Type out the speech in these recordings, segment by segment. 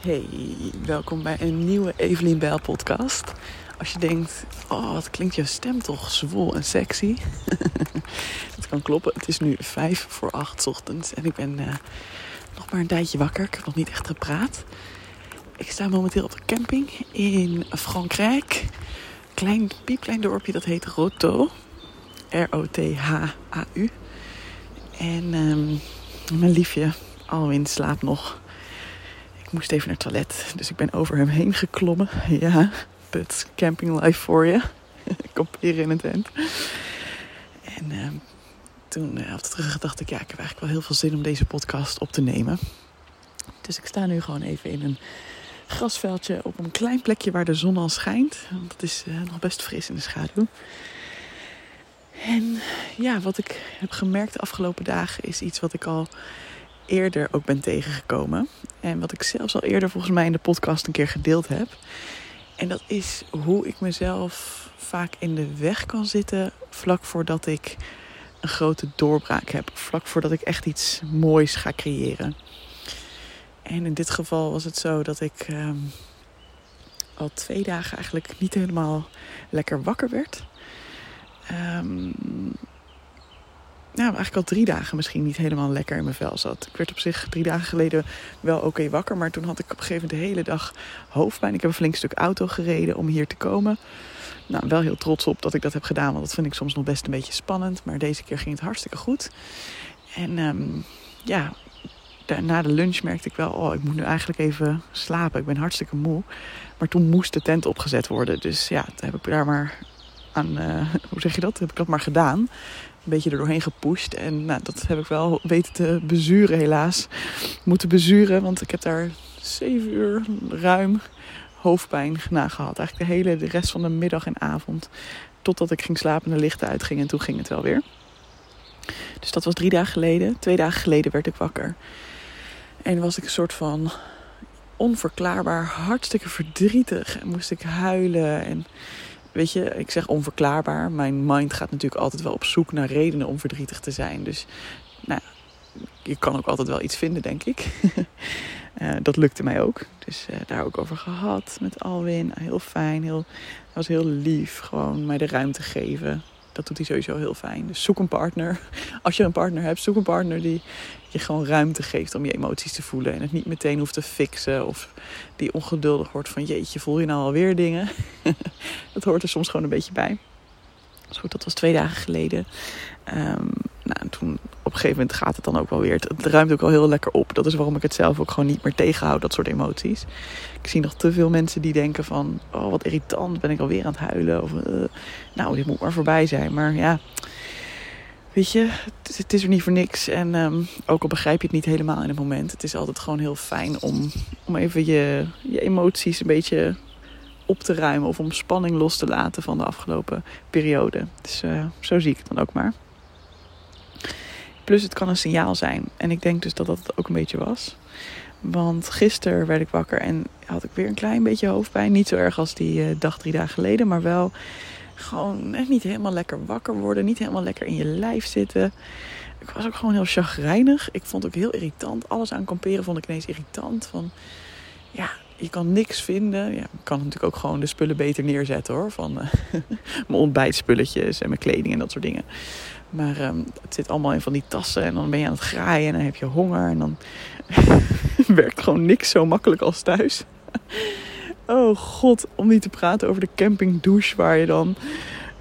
Hey, welkom bij een nieuwe Evelien Bijl podcast. Als je denkt, oh wat klinkt jouw stem toch zwoel en sexy. dat kan kloppen. Het is nu vijf voor acht ochtends en ik ben uh, nog maar een tijdje wakker. Ik heb nog niet echt gepraat. Ik sta momenteel op de camping in Frankrijk. Klein, piepklein dorpje dat heet Roto. R-O-T-H-A-U. En um, mijn liefje Alwin slaapt nog. Ik moest even naar het toilet, dus ik ben over hem heen geklommen. Ja, put camping life voor je. Kamperen in een tent. En uh, toen uh, terug dacht ik, ja, ik heb eigenlijk wel heel veel zin om deze podcast op te nemen. Dus ik sta nu gewoon even in een grasveldje op een klein plekje waar de zon al schijnt. Want het is uh, nog best fris in de schaduw. En ja, wat ik heb gemerkt de afgelopen dagen is iets wat ik al eerder ook ben tegengekomen. En wat ik zelfs al eerder volgens mij in de podcast een keer gedeeld heb. En dat is hoe ik mezelf vaak in de weg kan zitten vlak voordat ik een grote doorbraak heb. Vlak voordat ik echt iets moois ga creëren. En in dit geval was het zo dat ik um, al twee dagen eigenlijk niet helemaal lekker wakker werd. Um, nou, eigenlijk al drie dagen misschien niet helemaal lekker in mijn vel zat. Ik werd op zich drie dagen geleden wel oké wakker. Maar toen had ik op een gegeven moment de hele dag hoofdpijn. Ik heb een flink stuk auto gereden om hier te komen. Nou, wel heel trots op dat ik dat heb gedaan. Want dat vind ik soms nog best een beetje spannend. Maar deze keer ging het hartstikke goed. En um, ja, na de lunch merkte ik wel... oh, ik moet nu eigenlijk even slapen. Ik ben hartstikke moe. Maar toen moest de tent opgezet worden. Dus ja, heb ik daar maar aan... Uh, hoe zeg je dat? Heb ik dat maar gedaan beetje er doorheen gepusht. En nou, dat heb ik wel weten te bezuren, helaas. Moeten bezuren, want ik heb daar zeven uur ruim hoofdpijn na gehad. Eigenlijk de hele de rest van de middag en avond. Totdat ik ging slapen en de lichten uitgingen. En toen ging het wel weer. Dus dat was drie dagen geleden. Twee dagen geleden werd ik wakker. En was ik een soort van onverklaarbaar hartstikke verdrietig. En moest ik huilen. En weet je, ik zeg onverklaarbaar. Mijn mind gaat natuurlijk altijd wel op zoek naar redenen om verdrietig te zijn. Dus nou, je kan ook altijd wel iets vinden, denk ik. uh, dat lukte mij ook. Dus uh, daar ook over gehad met Alwin. Heel fijn, heel, was heel lief. Gewoon mij de ruimte geven. Dat doet hij sowieso heel fijn. Dus zoek een partner. Als je een partner hebt, zoek een partner die je gewoon ruimte geeft om je emoties te voelen. En het niet meteen hoeft te fixen. Of die ongeduldig wordt van jeetje, voel je nou alweer dingen? dat hoort er soms gewoon een beetje bij. Dus goed, dat was twee dagen geleden. Um, nou, toen op een gegeven moment gaat het dan ook wel weer. Het, ruimt ook al heel lekker op. Dat is waarom ik het zelf ook gewoon niet meer tegenhoud, dat soort emoties. Ik zie nog te veel mensen die denken van... oh, wat irritant, ben ik alweer aan het huilen. Of, uh, nou, dit moet maar voorbij zijn. Maar ja, weet je, het, is er niet voor niks. En um, ook al begrijp je het niet helemaal in het moment... het is altijd gewoon heel fijn om, om even je, je emoties een beetje op te ruimen... of om spanning los te laten van de afgelopen periode. Dus uh, zo zie ik het dan ook maar. Plus het kan een signaal zijn. En ik denk dus dat dat ook een beetje was. Want gisteren werd ik wakker en had ik weer een klein beetje hoofdpijn. Niet zo erg als die uh, dag drie dagen geleden, maar wel gewoon echt niet helemaal lekker wakker worden. Niet helemaal lekker in je lijf zitten. Ik was ook gewoon heel chagrijnig. Ik vond ook heel irritant. Alles aan kamperen vond ik ineens irritant. Van ja, je kan niks vinden. Ja, ik kan natuurlijk ook gewoon de spullen beter neerzetten hoor. Van uh, mijn ontbijtspulletjes en mijn kleding en dat soort dingen. Maar um, het zit allemaal in van die tassen. En dan ben je aan het graaien en dan heb je honger. En dan werkt gewoon niks zo makkelijk als thuis. oh god, om niet te praten over de camping douche waar je dan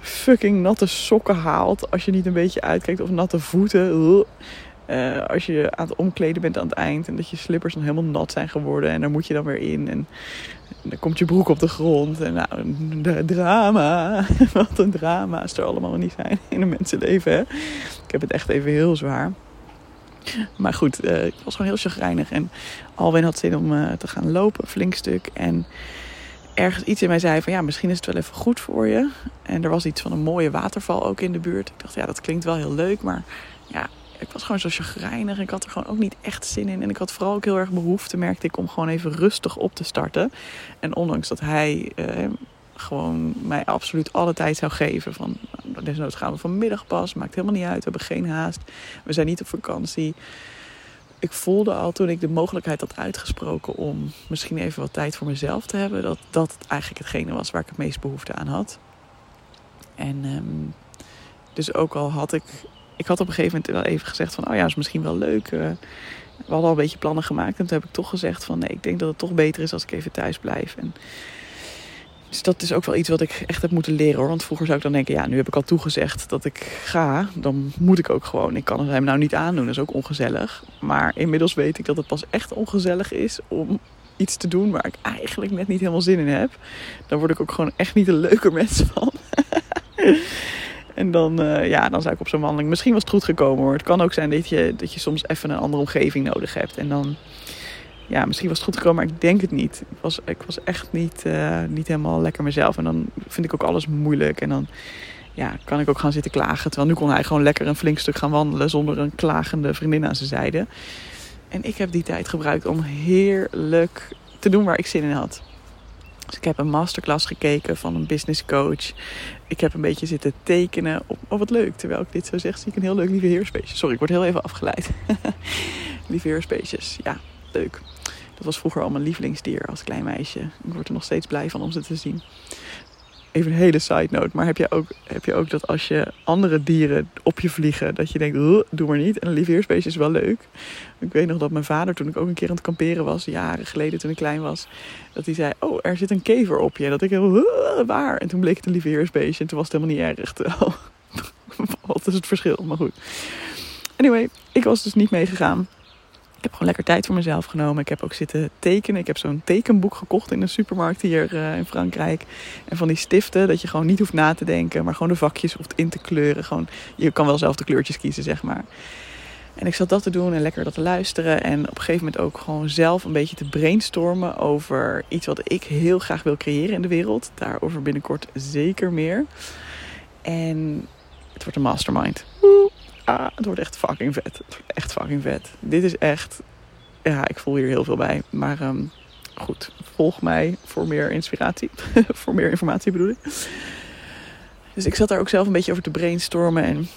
fucking natte sokken haalt. Als je niet een beetje uitkijkt of natte voeten. Uh, als je aan het omkleden bent aan het eind en dat je slippers dan helemaal nat zijn geworden en daar moet je dan weer in en, en dan komt je broek op de grond en nou, drama, wat een drama's er allemaal niet zijn in een mensenleven. Hè? Ik heb het echt even heel zwaar. Maar goed, uh, ik was gewoon heel chagrijnig en Alwin had zin om uh, te gaan lopen, een flink stuk. En ergens iets in mij zei van ja, misschien is het wel even goed voor je. En er was iets van een mooie waterval ook in de buurt. Ik dacht ja, dat klinkt wel heel leuk, maar ja, ik was gewoon zo chagrijnig. Ik had er gewoon ook niet echt zin in. En ik had vooral ook heel erg behoefte, merkte ik, om gewoon even rustig op te starten. En ondanks dat hij eh, gewoon mij absoluut alle tijd zou geven. Van, nou, desnoods gaan we vanmiddag pas. Maakt helemaal niet uit. We hebben geen haast. We zijn niet op vakantie. ik voelde al toen ik de mogelijkheid had uitgesproken om misschien even wat tijd voor mezelf te hebben, dat dat eigenlijk hetgene was waar ik het meest behoefte aan had. En um, dus ook al had ik, ik had op een gegeven moment wel even gezegd van, oh ja, is misschien wel leuk. Uh, we hadden al een beetje plannen gemaakt en toen heb ik toch gezegd van, nee, ik denk dat het toch beter is als ik even thuis blijf. En dus dat is ook wel iets wat ik echt heb moeten leren hoor. Want vroeger zou ik dan denken, ja, nu heb ik al toegezegd dat ik ga. Dan moet ik ook gewoon. Ik kan hem nou niet aandoen, dat is ook ongezellig. Maar inmiddels weet ik dat het pas echt ongezellig is om iets te doen waar ik eigenlijk net niet helemaal zin in heb. Dan word ik ook gewoon echt niet een leuker mens van. en dan, uh, ja, dan zou ik op zo'n wandeling... Misschien was het goed gekomen hoor. Het kan ook zijn dat je, dat je soms even een andere omgeving nodig hebt. En dan ja, misschien was het goed gekomen, maar ik denk het niet. Ik was, ik was echt niet, uh, niet helemaal lekker mezelf. En dan vind ik ook alles moeilijk. En dan ja, kan ik ook gaan zitten klagen. Terwijl nu kon hij gewoon lekker een flink stuk gaan wandelen zonder een klagende vriendin aan zijn zijde. En ik heb die tijd gebruikt om heerlijk te doen waar ik zin in had. Dus ik heb een masterclass gekeken van een business coach. Ik heb een beetje zitten tekenen. Oh, wat leuk. Terwijl ik dit zo zeg, zie ik een heel leuk lieve heerspeesje. Sorry, ik word heel even afgeleid. lieve heerspeesjes, ja, leuk. Dat was vroeger al mijn lievelingsdier als klein meisje. Ik word er nog steeds blij van om ze te zien. Even een hele side note. Maar heb je ook, heb je ook dat als je andere dieren op je vliegen, dat je denkt, doe maar niet. En een lieveheersbeestje is wel leuk. Ik weet nog dat mijn vader, toen ik ook een keer aan het kamperen was, jaren geleden toen ik klein was, dat hij zei, oh, er zit een kever op je. Dat ik heel, waar? En toen bleek het een lieveheersbeestje en toen was het helemaal niet erg. wat is het verschil? Maar goed. Anyway, ik was dus niet meegegaan heb gewoon lekker tijd voor mezelf genomen. Ik heb ook zitten tekenen. Ik heb zo'n tekenboek gekocht in een supermarkt hier uh, in Frankrijk. En van die stiften, dat je gewoon niet hoeft na te denken, maar gewoon de vakjes hoeft in te kleuren. Gewoon, je kan wel zelf de kleurtjes kiezen, zeg maar. En ik zat dat te doen en lekker dat te luisteren. En op een gegeven moment ook gewoon zelf een beetje te brainstormen over iets wat ik heel graag wil creëren in de wereld. Daarover binnenkort zeker meer. En het wordt een mastermind. Ah, het wordt echt fucking vet. Echt fucking vet. Dit is echt. Ja, ik voel hier heel veel bij. Maar um, goed, volg mij voor meer inspiratie. voor meer informatie bedoel ik. Dus ik zat daar ook zelf een beetje over te brainstormen. En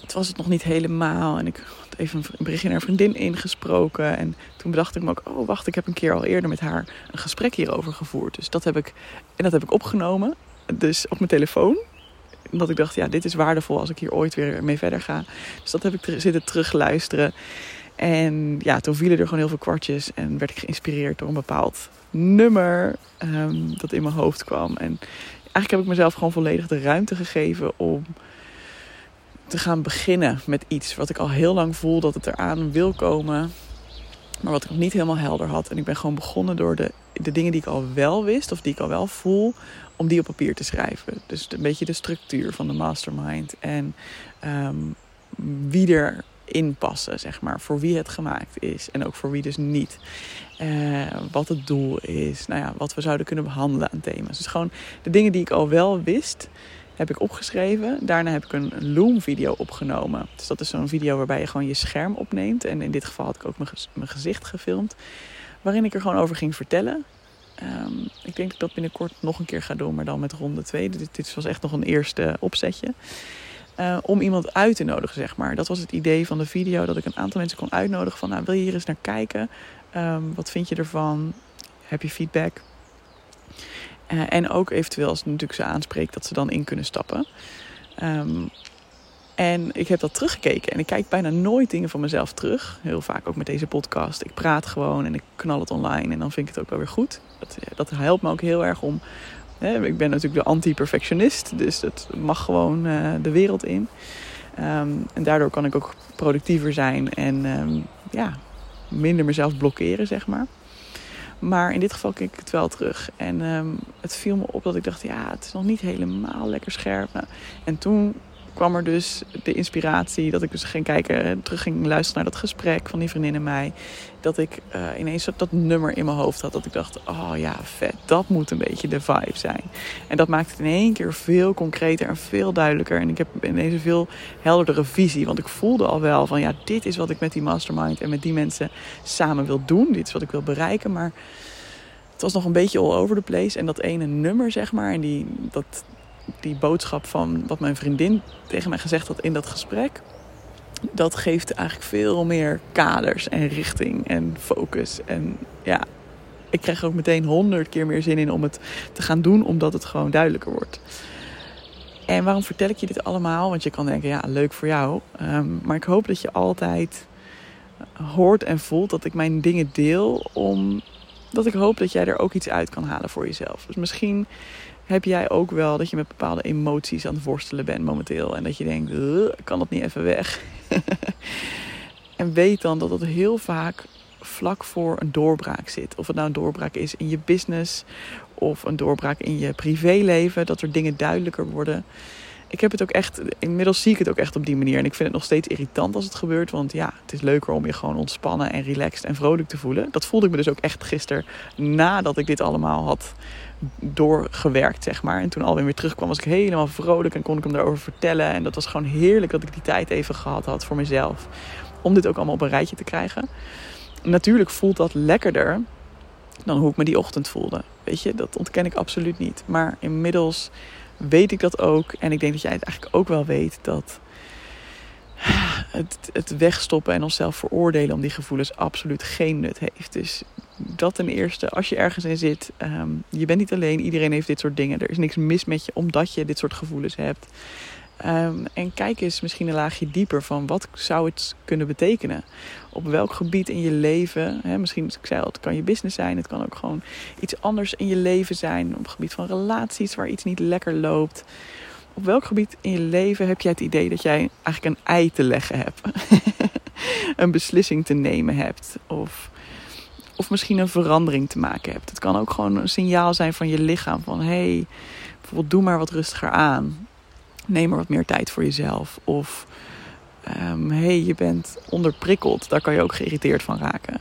het was het nog niet helemaal. En ik had even een berichtje naar een vriendin ingesproken. En toen bedacht ik me ook, oh wacht, ik heb een keer al eerder met haar een gesprek hierover gevoerd. Dus dat heb ik, en dat heb ik opgenomen. Dus op mijn telefoon omdat ik dacht, ja, dit is waardevol als ik hier ooit weer mee verder ga. Dus dat heb ik zitten terugluisteren. En ja, toen vielen er gewoon heel veel kwartjes. En werd ik geïnspireerd door een bepaald nummer ehm, dat in mijn hoofd kwam. En eigenlijk heb ik mezelf gewoon volledig de ruimte gegeven om te gaan beginnen met iets wat ik al heel lang voel dat het eraan wil komen. Maar wat ik nog niet helemaal helder had. En ik ben gewoon begonnen door de, de dingen die ik al wel wist, of die ik al wel voel, om die op papier te schrijven. Dus een beetje de structuur van de mastermind. En um, wie erin passen, zeg maar. Voor wie het gemaakt is. En ook voor wie dus niet. Uh, wat het doel is. Nou ja, wat we zouden kunnen behandelen aan thema's. Dus gewoon de dingen die ik al wel wist, heb ik opgeschreven. Daarna heb ik een Loom-video opgenomen. Dus dat is zo'n video waarbij je gewoon je scherm opneemt. En in dit geval had ik ook mijn gezicht gefilmd. Waarin ik er gewoon over ging vertellen. Um, ik denk dat ik dat binnenkort nog een keer ga doen, maar dan met ronde 2. Dit, was echt nog een eerste opzetje. Uh, om iemand uit te nodigen, zeg maar. Dat was het idee van de video, dat ik een aantal mensen kon uitnodigen van... Nou, wil je hier eens naar kijken? Um, wat vind je ervan? Heb je feedback? Uh, en ook eventueel als het natuurlijk ze aanspreekt, dat ze dan in kunnen stappen. Um, en ik heb dat teruggekeken en ik kijk bijna nooit dingen van mezelf terug. Heel vaak ook met deze podcast. Ik praat gewoon en ik knal het online en dan vind ik het ook wel weer goed. Dat, eh, dat helpt me ook heel erg om. Hè, ik ben natuurlijk de anti-perfectionist, dus dat mag gewoon uh, de wereld in. Um, en daardoor kan ik ook productiever zijn en um, ja, minder mezelf blokkeren, zeg maar. Maar in dit geval keek ik het wel terug. En um, het viel me op dat ik dacht, ja, het is nog niet helemaal lekker scherp. Nou, en toen kwam er dus de inspiratie dat ik dus ging kijken, terug ging luisteren naar dat gesprek van die vriendin en mij. Dat ik uh, ineens dat nummer in mijn hoofd had. Dat ik dacht, oh ja, vet, dat moet een beetje de vibe zijn. En dat maakt het in één keer veel concreter en veel duidelijker. En ik heb ineens een veel helderdere visie. Want ik voelde al wel van, ja, dit is wat ik met die mastermind en met die mensen samen wil doen. Dit is wat ik wil bereiken, maar... Het was nog een beetje all over the place. En dat ene nummer, zeg maar, en die, dat, die boodschap van wat mijn vriendin tegen mij gezegd had in dat gesprek. dat geeft eigenlijk veel meer kaders en richting en focus. En ja, ik krijg ook meteen honderd keer meer zin in om het te gaan doen, omdat het gewoon duidelijker wordt. En waarom vertel ik je dit allemaal? Want je kan denken, ja, leuk voor jou. Ehm, maar ik hoop dat je altijd hoort en voelt dat ik mijn dingen deel, omdat ik hoop dat jij er ook iets uit kan halen voor jezelf. Dus misschien heb jij ook wel dat je met bepaalde emoties aan het worstelen bent momenteel. En dat je denkt, kan dat niet even weg? en weet dan dat het heel vaak vlak voor een doorbraak zit. Of het nou een doorbraak is in je business of een doorbraak in je privéleven. Dat er dingen duidelijker worden. Ik heb het ook echt, inmiddels zie ik het ook echt op die manier. En ik vind het nog steeds irritant als het gebeurt. Want ja, het is leuker om je gewoon ontspannen en relaxed en vrolijk te voelen. Dat voelde ik me dus ook echt gisteren nadat ik dit allemaal had doorgewerkt, zeg maar. En toen alweer weer terugkwam, was ik helemaal vrolijk en kon ik hem daarover vertellen. En dat was gewoon heerlijk dat ik die tijd even gehad had voor mezelf. Om dit ook allemaal op een rijtje te krijgen. Natuurlijk voelt dat lekkerder dan hoe ik me die ochtend voelde. Weet je, dat ontken ik absoluut niet. Maar inmiddels weet ik dat ook. En ik denk dat jij het eigenlijk ook wel weet dat het, het wegstoppen en onszelf veroordelen om die gevoelens absoluut geen nut heeft. Dus dat ten eerste, als je ergens in zit, um, je bent niet alleen, iedereen heeft dit soort dingen. Er is niks mis met je omdat je dit soort gevoelens hebt. Um, en kijk eens misschien een laagje dieper van wat zou het kunnen betekenen. Op welk gebied in je leven, hè, misschien, ik zei het kan je business zijn, het kan ook gewoon iets anders in je leven zijn. Op het gebied van relaties waar iets niet lekker loopt. Op welk gebied in je leven heb jij het idee dat jij eigenlijk een ei te leggen hebt? een beslissing te nemen hebt? Of of misschien een verandering te maken hebt. Het kan ook gewoon een signaal zijn van je lichaam. Van hé, hey, bijvoorbeeld doe maar wat rustiger aan. Neem maar wat meer tijd voor jezelf. Of um, hey, je bent onderprikkeld. Daar kan je ook geïrriteerd van raken.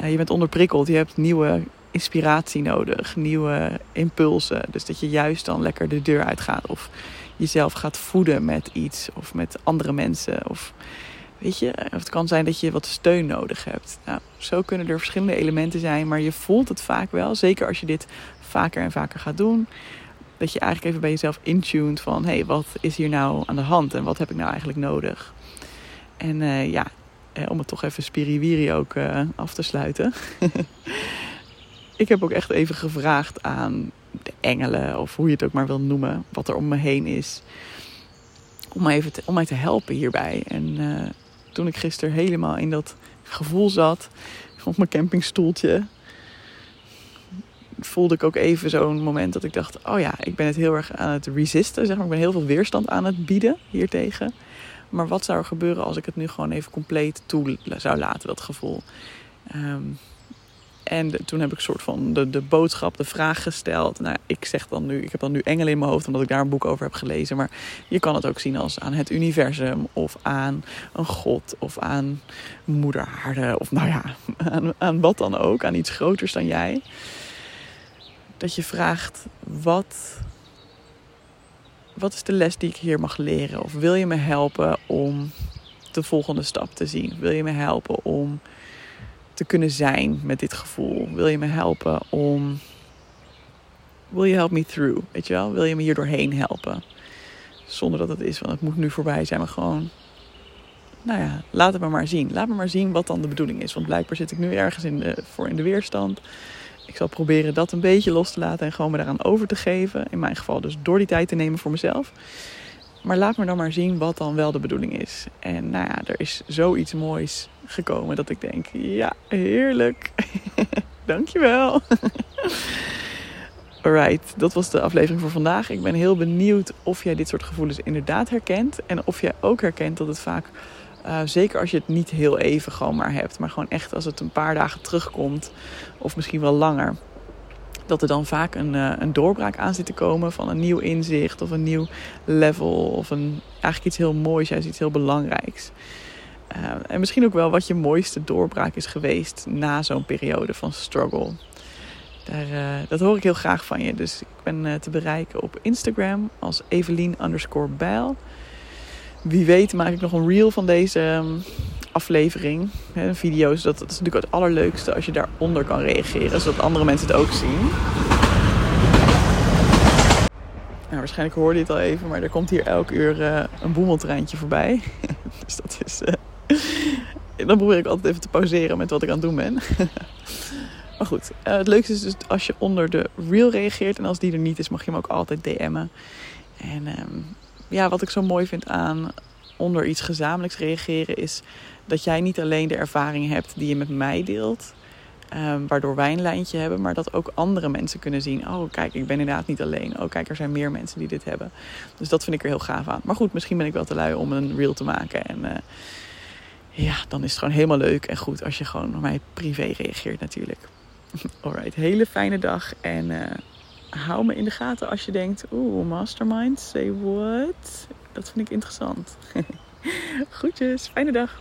Uh, je bent onderprikkeld. Je hebt nieuwe inspiratie nodig. Nieuwe impulsen. Dus dat je juist dan lekker de deur uitgaat. Of jezelf gaat voeden met iets. Of met andere mensen. Of Weet je, of het kan zijn dat je wat steun nodig hebt. Nou, zo kunnen er verschillende elementen zijn, maar je voelt het vaak wel. Zeker als je dit vaker en vaker gaat doen. Dat je eigenlijk even bij jezelf intuned van... hé, hey, wat is hier nou aan de hand en wat heb ik nou eigenlijk nodig? En uh, ja, eh, om het toch even spiriwiri ook uh, af te sluiten. ik heb ook echt even gevraagd aan de engelen... of hoe je het ook maar wil noemen, wat er om me heen is... om mij, even te, om mij te helpen hierbij. En toen ik gisteren helemaal in dat gevoel zat, op mijn campingstoeltje, voelde ik ook even zo'n moment dat ik dacht: oh ja, ik ben het heel erg aan het resisten. Zeg maar. Ik ben heel veel weerstand aan het bieden hiertegen. Maar wat zou er gebeuren als ik het nu gewoon even compleet toe zou laten, dat gevoel? Um, en toen heb ik soort van de, de boodschap, de vraag gesteld. Nou, ik zeg dan nu, ik heb dan nu engelen in mijn hoofd omdat ik daar een boek over heb gelezen. Maar je kan het ook zien als aan het universum of aan een god of aan moeder aarde. Of nou ja, aan, aan wat dan ook, aan iets groters dan jij. Dat je vraagt, wat, wat is de les die ik hier mag leren? Of wil je me helpen om de volgende stap te zien? Wil je me helpen om te kunnen zijn met dit gevoel? Wil je me helpen om. Wil je help me through? Weet je wel? Wil je me hier doorheen helpen? Zonder dat het is van het moet nu voorbij zijn, maar gewoon. Nou ja, laat het me maar zien. Laat me maar zien wat dan de bedoeling is. Want blijkbaar zit ik nu ergens in de, voor in de weerstand. Ik zal proberen dat een beetje los te laten en gewoon me daaraan over te geven. In mijn geval dus door die tijd te nemen voor mezelf. Maar laat me dan maar zien wat dan wel de bedoeling is. En nou ja, er is zoiets moois gekomen dat ik denk: ja, heerlijk. Dankjewel. Alright, dat was de aflevering voor vandaag. Ik ben heel benieuwd of jij dit soort gevoelens inderdaad herkent. En of jij ook herkent dat het vaak, uh, zeker als je het niet heel even gewoon maar hebt, maar gewoon echt als het een paar dagen terugkomt, of misschien wel langer dat er dan vaak een, uh, een doorbraak aan zit te komen van een nieuw inzicht of een nieuw level of een, eigenlijk iets heel moois, juist iets heel belangrijks. Uh, en misschien ook wel wat je mooiste doorbraak is geweest na zo'n periode van struggle. Daar, dat hoor ik heel graag van je. Dus ik ben te bereiken op Instagram als Evelien underscore Bijl. Wie weet maak ik nog een reel van deze um, aflevering. Hè, video's, dat, is natuurlijk het allerleukste als je daaronder kan reageren. Zodat andere mensen het ook zien. Nou, waarschijnlijk hoorde je het al even, maar er komt hier elk uur uh, een boemeltreintje voorbij. dus dat is. Uh, dan probeer ik altijd even te pauzeren met wat ik aan het doen ben. maar goed, uh, het leukste is dus als je onder de reel reageert. En als die er niet is, mag je hem ook altijd DM'en. En um, ja, wat ik zo mooi vind aan onder iets gezamenlijks reageren is dat jij niet alleen de ervaring hebt die je met mij deelt, um, waardoor wij een lijntje hebben, maar dat ook andere mensen kunnen zien: oh, kijk, ik ben inderdaad niet alleen. Oh, kijk, er zijn meer mensen die dit hebben. Dus dat vind ik er heel gaaf aan. Maar goed, misschien ben ik wel te lui om een reel te maken. En uh, ja, dan is het gewoon helemaal leuk en goed als je gewoon naar mij privé reageert, natuurlijk. Alright, hele fijne dag en. Uh, hou me in de gaten als je denkt: oeh, mastermind, say what? Dat vind ik interessant. Groetjes, fijne dag.